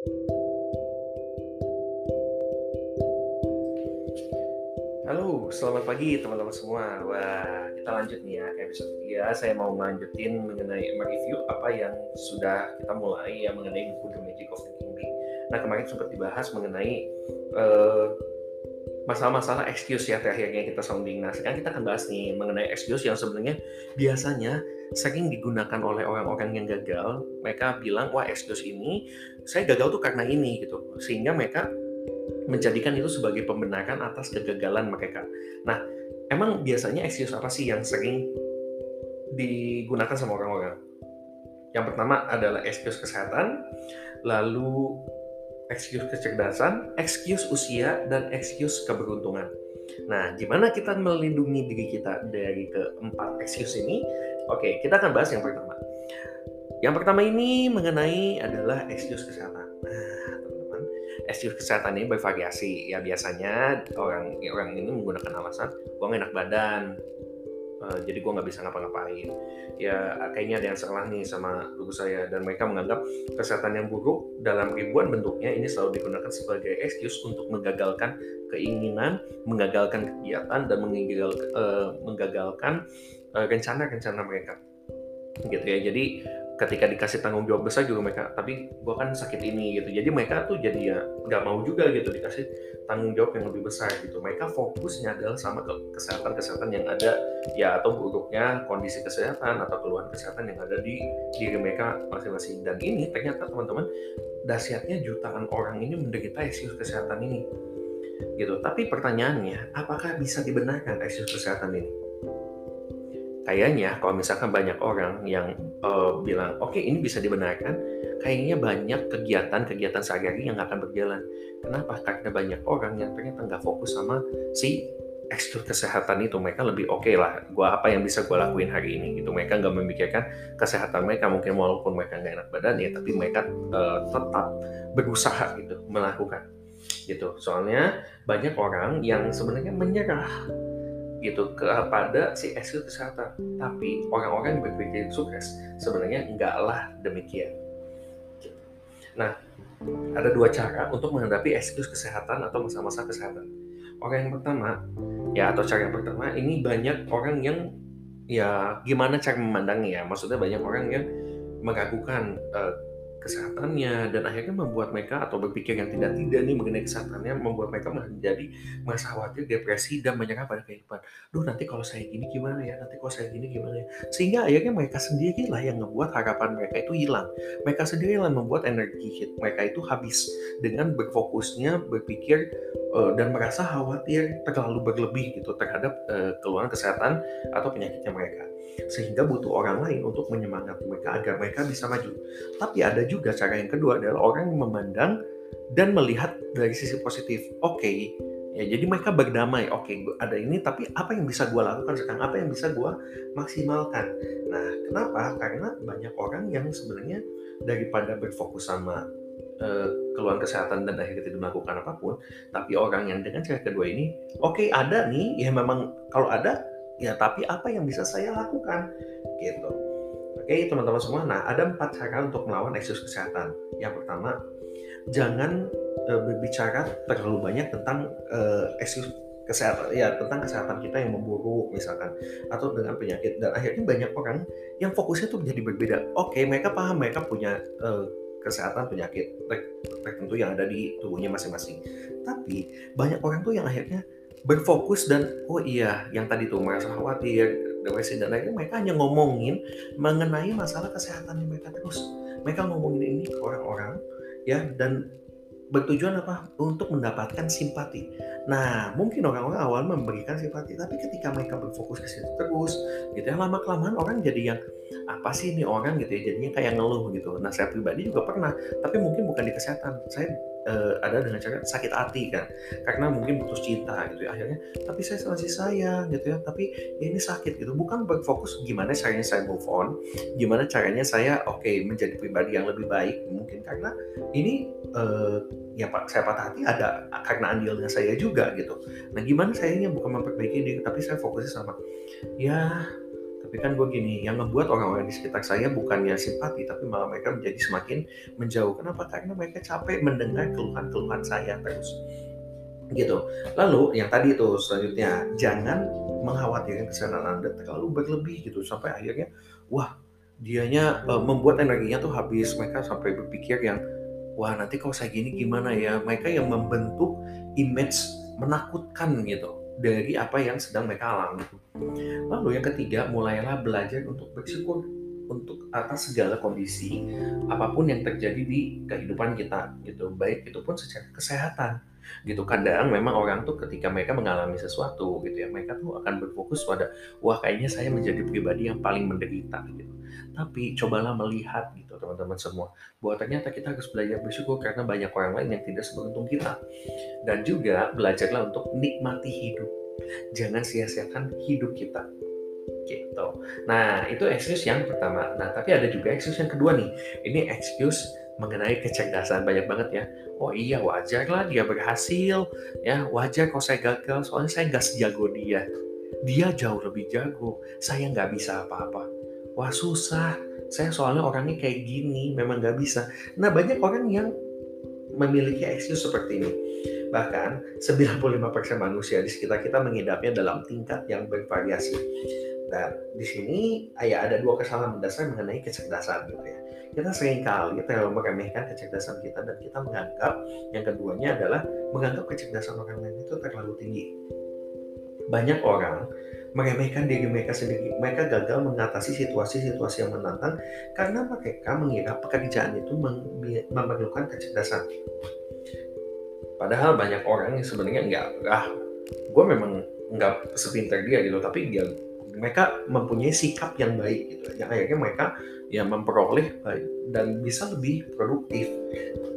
Halo, selamat pagi teman-teman semua. Wah, kita lanjut nih ya episode 3. Saya mau melanjutin mengenai mereview apa yang sudah kita mulai ya mengenai buku The Magic of Thinking Big. Nah, kemarin sempat dibahas mengenai uh, masalah-masalah excuse ya terakhirnya kita sounding. Nah, sekarang kita akan bahas nih mengenai excuse yang sebenarnya biasanya sering digunakan oleh orang-orang yang gagal. Mereka bilang, wah excuse ini, saya gagal tuh karena ini gitu. Sehingga mereka menjadikan itu sebagai pembenaran atas kegagalan mereka. Nah, emang biasanya excuse apa sih yang sering digunakan sama orang-orang? Yang pertama adalah excuse kesehatan, lalu excuse kecerdasan, excuse usia, dan excuse keberuntungan. Nah, gimana kita melindungi diri kita dari keempat excuse ini? Oke, kita akan bahas yang pertama. Yang pertama ini mengenai adalah excuse kesehatan. Nah, excuse kesehatan ini bervariasi ya biasanya orang orang ini menggunakan alasan gue enak badan uh, jadi gue nggak bisa ngapa-ngapain. Ya kayaknya ada yang salah nih sama guru saya. Dan mereka menganggap kesehatan yang buruk dalam ribuan bentuknya ini selalu digunakan sebagai excuse untuk menggagalkan keinginan menggagalkan kegiatan dan uh, menggagalkan uh, rencana-rencana mereka. Gitu ya. Jadi ketika dikasih tanggung jawab besar juga mereka tapi gue kan sakit ini gitu. Jadi mereka tuh jadi ya nggak mau juga gitu dikasih tanggung jawab yang lebih besar gitu. Mereka fokusnya adalah sama ke kesehatan kesehatan yang ada ya atau buruknya kondisi kesehatan atau keluhan kesehatan yang ada di diri mereka masing-masing. Dan ini ternyata teman-teman dahsyatnya jutaan orang ini menderita isu kesehatan ini gitu. Tapi pertanyaannya apakah bisa dibenarkan isu kesehatan ini kayaknya kalau misalkan banyak orang yang uh, bilang oke okay, ini bisa dibenarkan kayaknya banyak kegiatan-kegiatan sehari-hari yang akan berjalan. Kenapa? Karena banyak orang yang ternyata nggak fokus sama si ekstra kesehatan itu. Mereka lebih oke okay lah gua apa yang bisa gue lakuin hari ini gitu. Mereka nggak memikirkan kesehatan mereka mungkin walaupun mereka nggak enak badan ya tapi mereka uh, tetap berusaha gitu melakukan gitu. Soalnya banyak orang yang sebenarnya menyerah gitu kepada si skill kesehatan. Tapi orang-orang yang berpikir sukses sebenarnya enggaklah demikian. Nah, ada dua cara untuk menghadapi excuse kesehatan atau masa-masa kesehatan. Orang yang pertama, ya atau cara yang pertama, ini banyak orang yang ya gimana cara memandangnya. Maksudnya banyak orang yang meragukan uh, kesehatannya dan akhirnya membuat mereka atau berpikir yang tidak tidak nih mengenai kesehatannya membuat mereka menjadi merasa khawatir depresi dan menyerah pada kehidupan. Duh nanti kalau saya gini gimana ya nanti kalau saya gini gimana ya sehingga akhirnya mereka sendiri lah yang membuat harapan mereka itu hilang. Mereka sendiri lah membuat energi mereka itu habis dengan berfokusnya berpikir uh, dan merasa khawatir terlalu berlebih gitu terhadap uh, keluhan kesehatan atau penyakitnya mereka sehingga butuh orang lain untuk menyemangati mereka agar mereka bisa maju. Tapi ada juga cara yang kedua adalah orang yang memandang dan melihat dari sisi positif. Oke, okay, ya jadi mereka berdamai. Oke, okay, ada ini, tapi apa yang bisa gue lakukan sekarang? Apa yang bisa gue maksimalkan? Nah, kenapa? Karena banyak orang yang sebenarnya daripada berfokus sama uh, keluhan kesehatan dan akhirnya tidak melakukan apa pun, tapi orang yang dengan cara kedua ini, oke okay, ada nih, ya memang kalau ada ya tapi apa yang bisa saya lakukan? Gitu. Oke teman-teman semua. Nah ada empat cara untuk melawan eksis kesehatan. Yang pertama jangan e, berbicara terlalu banyak tentang e, eksis kesehatan ya tentang kesehatan kita yang memburuk misalkan atau dengan penyakit. Dan akhirnya banyak orang yang fokusnya tuh menjadi berbeda. Oke mereka paham mereka punya e, kesehatan penyakit tertentu yang ada di tubuhnya masing-masing. Tapi banyak orang tuh yang akhirnya berfokus dan oh iya yang tadi tuh merasa khawatir depresi dan lain-lain mereka hanya ngomongin mengenai masalah kesehatan mereka terus mereka ngomongin ini ke orang-orang ya dan bertujuan apa untuk mendapatkan simpati. Nah, mungkin orang-orang awal memberikan simpati, tapi ketika mereka berfokus ke situ terus, gitu ya lama kelamaan orang jadi yang apa sih ini orang gitu ya, jadinya kayak ngeluh gitu. Nah, saya pribadi juga pernah, tapi mungkin bukan di kesehatan. Saya uh, ada dengan cara sakit hati kan. Karena mungkin putus cinta gitu ya akhirnya tapi saya masih sayang gitu ya. Tapi ya ini sakit gitu. Bukan berfokus gimana caranya saya move on gimana caranya saya oke okay, menjadi pribadi yang lebih baik mungkin karena ini uh, ya pak saya patah hati ada karena andilnya saya juga gitu. Nah gimana sayanya bukan memperbaiki diri tapi saya fokusnya sama ya tapi kan gue gini yang ngebuat orang-orang di sekitar saya bukannya simpati tapi malah mereka menjadi semakin menjauh kenapa karena mereka capek mendengar keluhan-keluhan saya terus. Gitu. Lalu yang tadi itu selanjutnya jangan mengkhawatirkan kesehatan anda terlalu berlebih gitu sampai akhirnya wah dianya uh, membuat energinya tuh habis. Mereka sampai berpikir yang wah nanti kalau saya gini gimana ya? Mereka yang membentuk image menakutkan gitu dari apa yang sedang mereka alami. Lalu yang ketiga, mulailah belajar untuk bersyukur untuk atas segala kondisi apa pun yang terjadi di kehidupan kita gitu baik itu pun secara kesehatan gitu. Kadang memang orang tuh ketika mereka mengalami sesuatu gitu ya mereka tuh akan berfokus pada wah kayaknya saya menjadi pribadi yang paling menderita gitu. Tapi cobalah melihat gitu teman-teman semua. Bahwa ternyata kita harus belajar bersyukur karena banyak orang lain yang tidak seberuntung kita. Dan juga belajarlah untuk nikmati hidup. Jangan sia-siakan hidup kita. Gitu. Nah, itu excuse yang pertama. Nah, tapi ada juga excuse yang kedua nih. Ini excuse mengenai kecerdasan banyak banget ya. Oh iya wajar lah dia berhasil ya wajar kalau saya gagal soalnya saya nggak sejago dia. Dia jauh lebih jago. Saya nggak bisa apa-apa. Wah susah. Saya soalnya orangnya kayak gini memang nggak bisa. Nah banyak orang yang memiliki excuse seperti ini. Bahkan 95% manusia di sekitar kita mengidapnya dalam tingkat yang bervariasi. Dan di sini ya ada dua kesalahan mendasar mengenai kecerdasan gitu ya. Kita sering kali terlalu meremehkan kecerdasan kita dan kita menganggap yang keduanya adalah menganggap kecerdasan orang lain itu terlalu tinggi. Banyak orang meremehkan diri mereka sendiri. Mereka gagal mengatasi situasi-situasi yang menantang karena mereka mengira pekerjaan itu memerlukan kecerdasan. Padahal banyak orang yang sebenarnya nggak, ah, gue memang nggak sepintar dia gitu, tapi dia mereka mempunyai sikap yang baik gitu, yang akhirnya mereka ya memperoleh dan bisa lebih produktif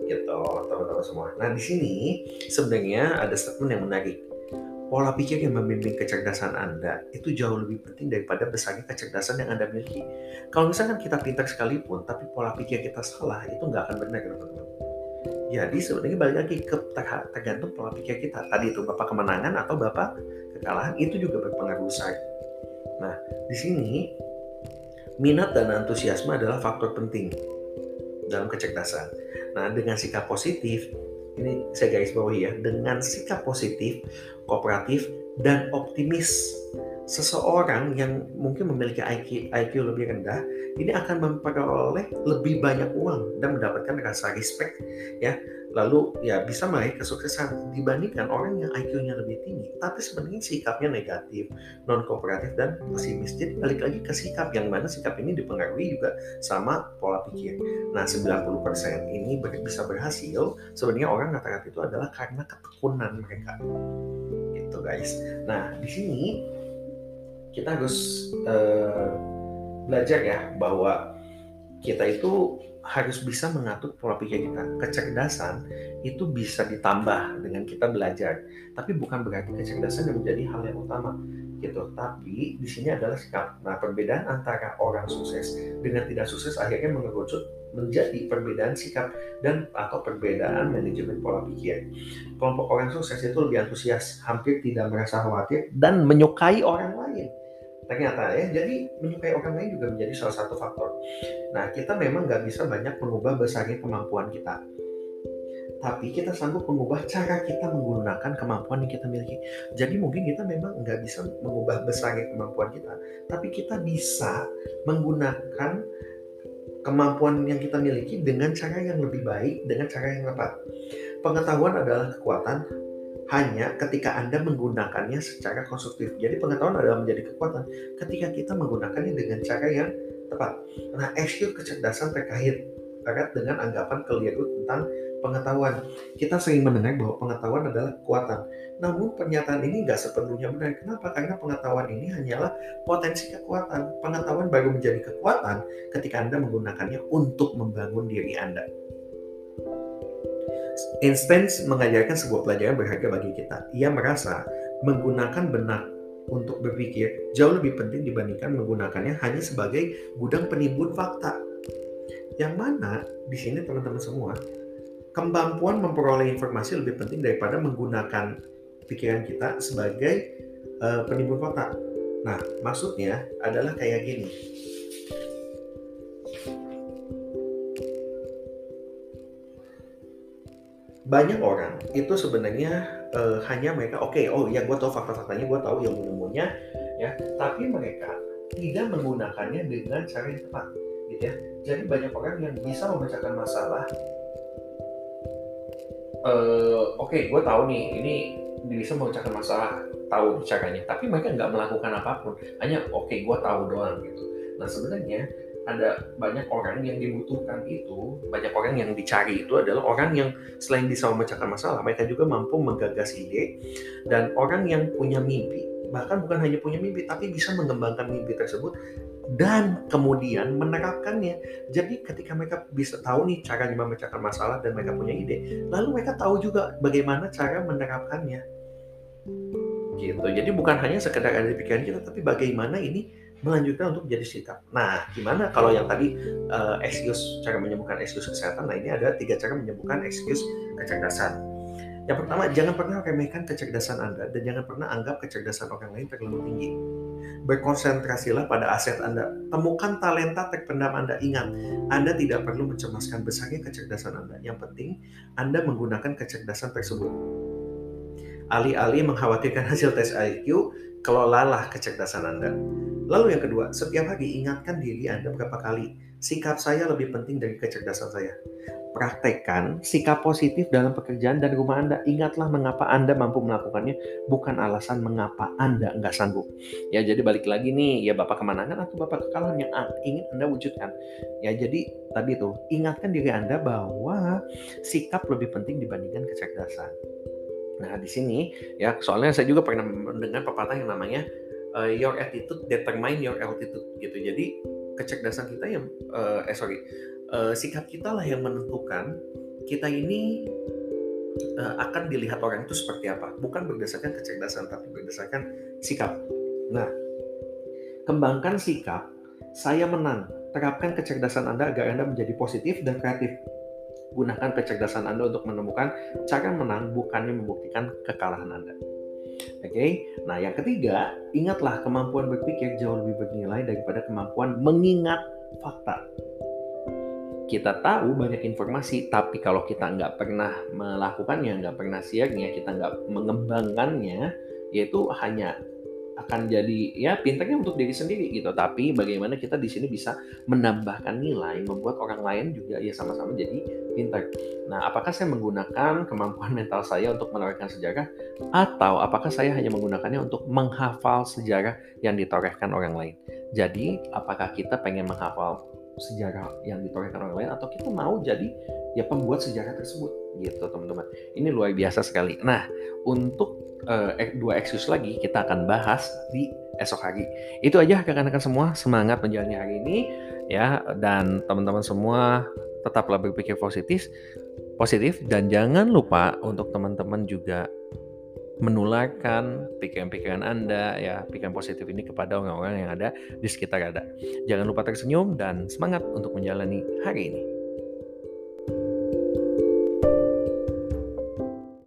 gitu teman-teman semua. Nah di sini sebenarnya ada statement yang menarik pola pikir yang membimbing kecerdasan Anda itu jauh lebih penting daripada besarnya kecerdasan yang Anda miliki. Kalau misalkan kita pintar sekalipun, tapi pola pikir kita salah, itu nggak akan benar, teman-teman. Jadi sebenarnya balik lagi ke tergantung pola pikir kita. Tadi itu Bapak kemenangan atau Bapak kekalahan, itu juga berpengaruh besar. Nah, di sini minat dan antusiasme adalah faktor penting dalam kecerdasan. Nah, dengan sikap positif, ini saya garis bawahi ya, dengan sikap positif, kooperatif, dan optimis. Seseorang yang mungkin memiliki IQ, IQ lebih rendah, ini akan memperoleh lebih banyak uang dan mendapatkan rasa respect ya lalu ya bisa meraih kesuksesan dibandingkan orang yang IQ-nya lebih tinggi. Tapi sebenarnya sikapnya negatif non kooperatif dan pesimis jadi balik lagi ke sikap yang mana sikap ini dipengaruhi juga sama pola pikir. Nah 90% ini bisa berhasil. Sebenarnya orang rata-rata itu adalah karena ketekunan mereka. Gitu guys. Nah di sini kita harus uh, belajar ya bahwa kita itu harus bisa mengatur pola pikir kita. Kecerdasan itu bisa ditambah dengan kita belajar, tapi bukan berarti kecerdasan yang menjadi hal yang utama gitu. Tapi di sini adalah sikap. Nah, perbedaan antara orang sukses dengan tidak sukses akhirnya mengerucut menjadi perbedaan sikap dan atau perbedaan manajemen pola pikir. Kelompok orang sukses itu lebih antusias, hampir tidak merasa khawatir dan menyukai orang lain ternyata ya jadi menyukai orang lain juga menjadi salah satu faktor nah kita memang nggak bisa banyak mengubah besarnya kemampuan kita tapi kita sanggup mengubah cara kita menggunakan kemampuan yang kita miliki. Jadi mungkin kita memang nggak bisa mengubah besarnya kemampuan kita, tapi kita bisa menggunakan kemampuan yang kita miliki dengan cara yang lebih baik, dengan cara yang tepat. Pengetahuan adalah kekuatan, hanya ketika Anda menggunakannya secara konstruktif. Jadi pengetahuan adalah menjadi kekuatan ketika kita menggunakannya dengan cara yang tepat. Nah, EQ kecerdasan terkait erat dengan anggapan keliru tentang pengetahuan. Kita sering mendengar bahwa pengetahuan adalah kekuatan. Namun pernyataan ini nggak sepenuhnya benar. Kenapa? Karena pengetahuan ini hanyalah potensi kekuatan. Pengetahuan baru menjadi kekuatan ketika Anda menggunakannya untuk membangun diri Anda. Einstein mengajarkan sebuah pelajaran berharga bagi kita. Ia merasa menggunakan benak untuk berpikir jauh lebih penting dibandingkan menggunakannya hanya sebagai gudang penimbun fakta. Yang mana di sini teman-teman semua, kemampuan memperoleh informasi lebih penting daripada menggunakan pikiran kita sebagai uh, penimbun fakta. Nah, maksudnya adalah kayak gini. Banyak orang itu sebenarnya uh, hanya mereka oke, okay, oh ya gue tahu fakta-faktanya, gue tahu yang ilmunya, ya, tapi mereka tidak menggunakannya dengan cara yang tepat, gitu ya. Jadi banyak orang yang bisa memecahkan masalah. Uh, oke, okay, gue tahu nih, ini bisa memecahkan masalah tahu caranya tapi mereka nggak melakukan apa pun hanya oke okay, gue tahu doang gitu nah sebenarnya ada banyak orang yang dibutuhkan itu banyak orang yang dicari itu adalah orang yang selain bisa memecahkan masalah mereka juga mampu menggagas ide dan orang yang punya mimpi bahkan bukan hanya punya mimpi tapi bisa mengembangkan mimpi tersebut dan kemudian menerapkannya. Jadi ketika mereka bisa tahu nih cara memecahkan masalah dan mereka punya ide, lalu mereka tahu juga bagaimana cara menerapkannya gitu. Jadi bukan hanya sekedar ada di pikiran kita, tapi bagaimana ini melanjutkan untuk jadi sikap. Nah, gimana kalau yang tadi uh, excuse cara menyembuhkan excuse kesehatan? Nah, ini ada tiga cara menyembuhkan excuse kecerdasan. Yang pertama, jangan pernah remehkan kecerdasan Anda dan jangan pernah anggap kecerdasan orang lain terlalu tinggi. Berkonsentrasilah pada aset Anda. Temukan talenta terpendam Anda. Ingat, Anda tidak perlu mencemaskan besarnya kecerdasan Anda. Yang penting, Anda menggunakan kecerdasan tersebut Alih-alih mengkhawatirkan hasil tes IQ, kelolalah kecerdasan Anda. Lalu yang kedua, setiap hari ingatkan diri Anda berapa kali, sikap saya lebih penting dari kecerdasan saya. Praktekkan sikap positif dalam pekerjaan dan rumah Anda. Ingatlah mengapa Anda mampu melakukannya, bukan alasan mengapa Anda nggak sanggup. Ya, jadi balik lagi nih, ya Bapak kemenangan atau Bapak kekalahan yang ingin Anda wujudkan. Ya, jadi tadi tuh, ingatkan diri Anda bahwa sikap lebih penting dibandingkan kecerdasan. Nah, di sini ya soalnya saya juga pernah mendengar pepatah yang namanya uh, your attitude determine your altitude gitu. Jadi kecerdasan kita yang uh, eh sorry uh, sikap kita lah yang menentukan kita ini uh, akan dilihat orang itu seperti apa, bukan berdasarkan kecerdasan tapi berdasarkan sikap. Nah, kembangkan sikap, saya menang. Terapkan kecerdasan Anda agar Anda menjadi positif dan kreatif gunakan kecerdasan Anda untuk menemukan cara menang bukannya membuktikan kekalahan Anda. Oke, okay? nah yang ketiga, ingatlah kemampuan berpikir jauh lebih bernilai daripada kemampuan mengingat fakta. Kita tahu banyak informasi, tapi kalau kita nggak pernah melakukannya, nggak pernah siarnya, kita nggak mengembangkannya, yaitu hanya akan jadi ya pintarnya untuk diri sendiri gitu. Tapi bagaimana kita di sini bisa menambahkan nilai membuat orang lain juga ya sama-sama jadi pintar nah apakah saya menggunakan kemampuan mental saya untuk menorehkan sejarah? Atau apakah saya hanya menggunakannya untuk menghafal sejarah yang ditorehkan orang lain? Jadi apakah kita pengen menghafal sejarah yang ditorehkan orang lain? Atau kita mau jadi ya pembuat sejarah tersebut? Gitu teman-teman. Ini luar biasa sekali. Nah untuk uh, dua excuse lagi kita akan bahas di esok hari itu aja rekan-rekan semua. Semangat menjalani hari ini ya. Dan teman-teman semua tetaplah berpikir positif positif. Dan jangan lupa untuk teman-teman juga menularkan pikiran-pikiran Anda ya. Pikiran positif ini kepada orang-orang yang ada di sekitar Anda. Jangan lupa tersenyum dan semangat untuk menjalani hari ini.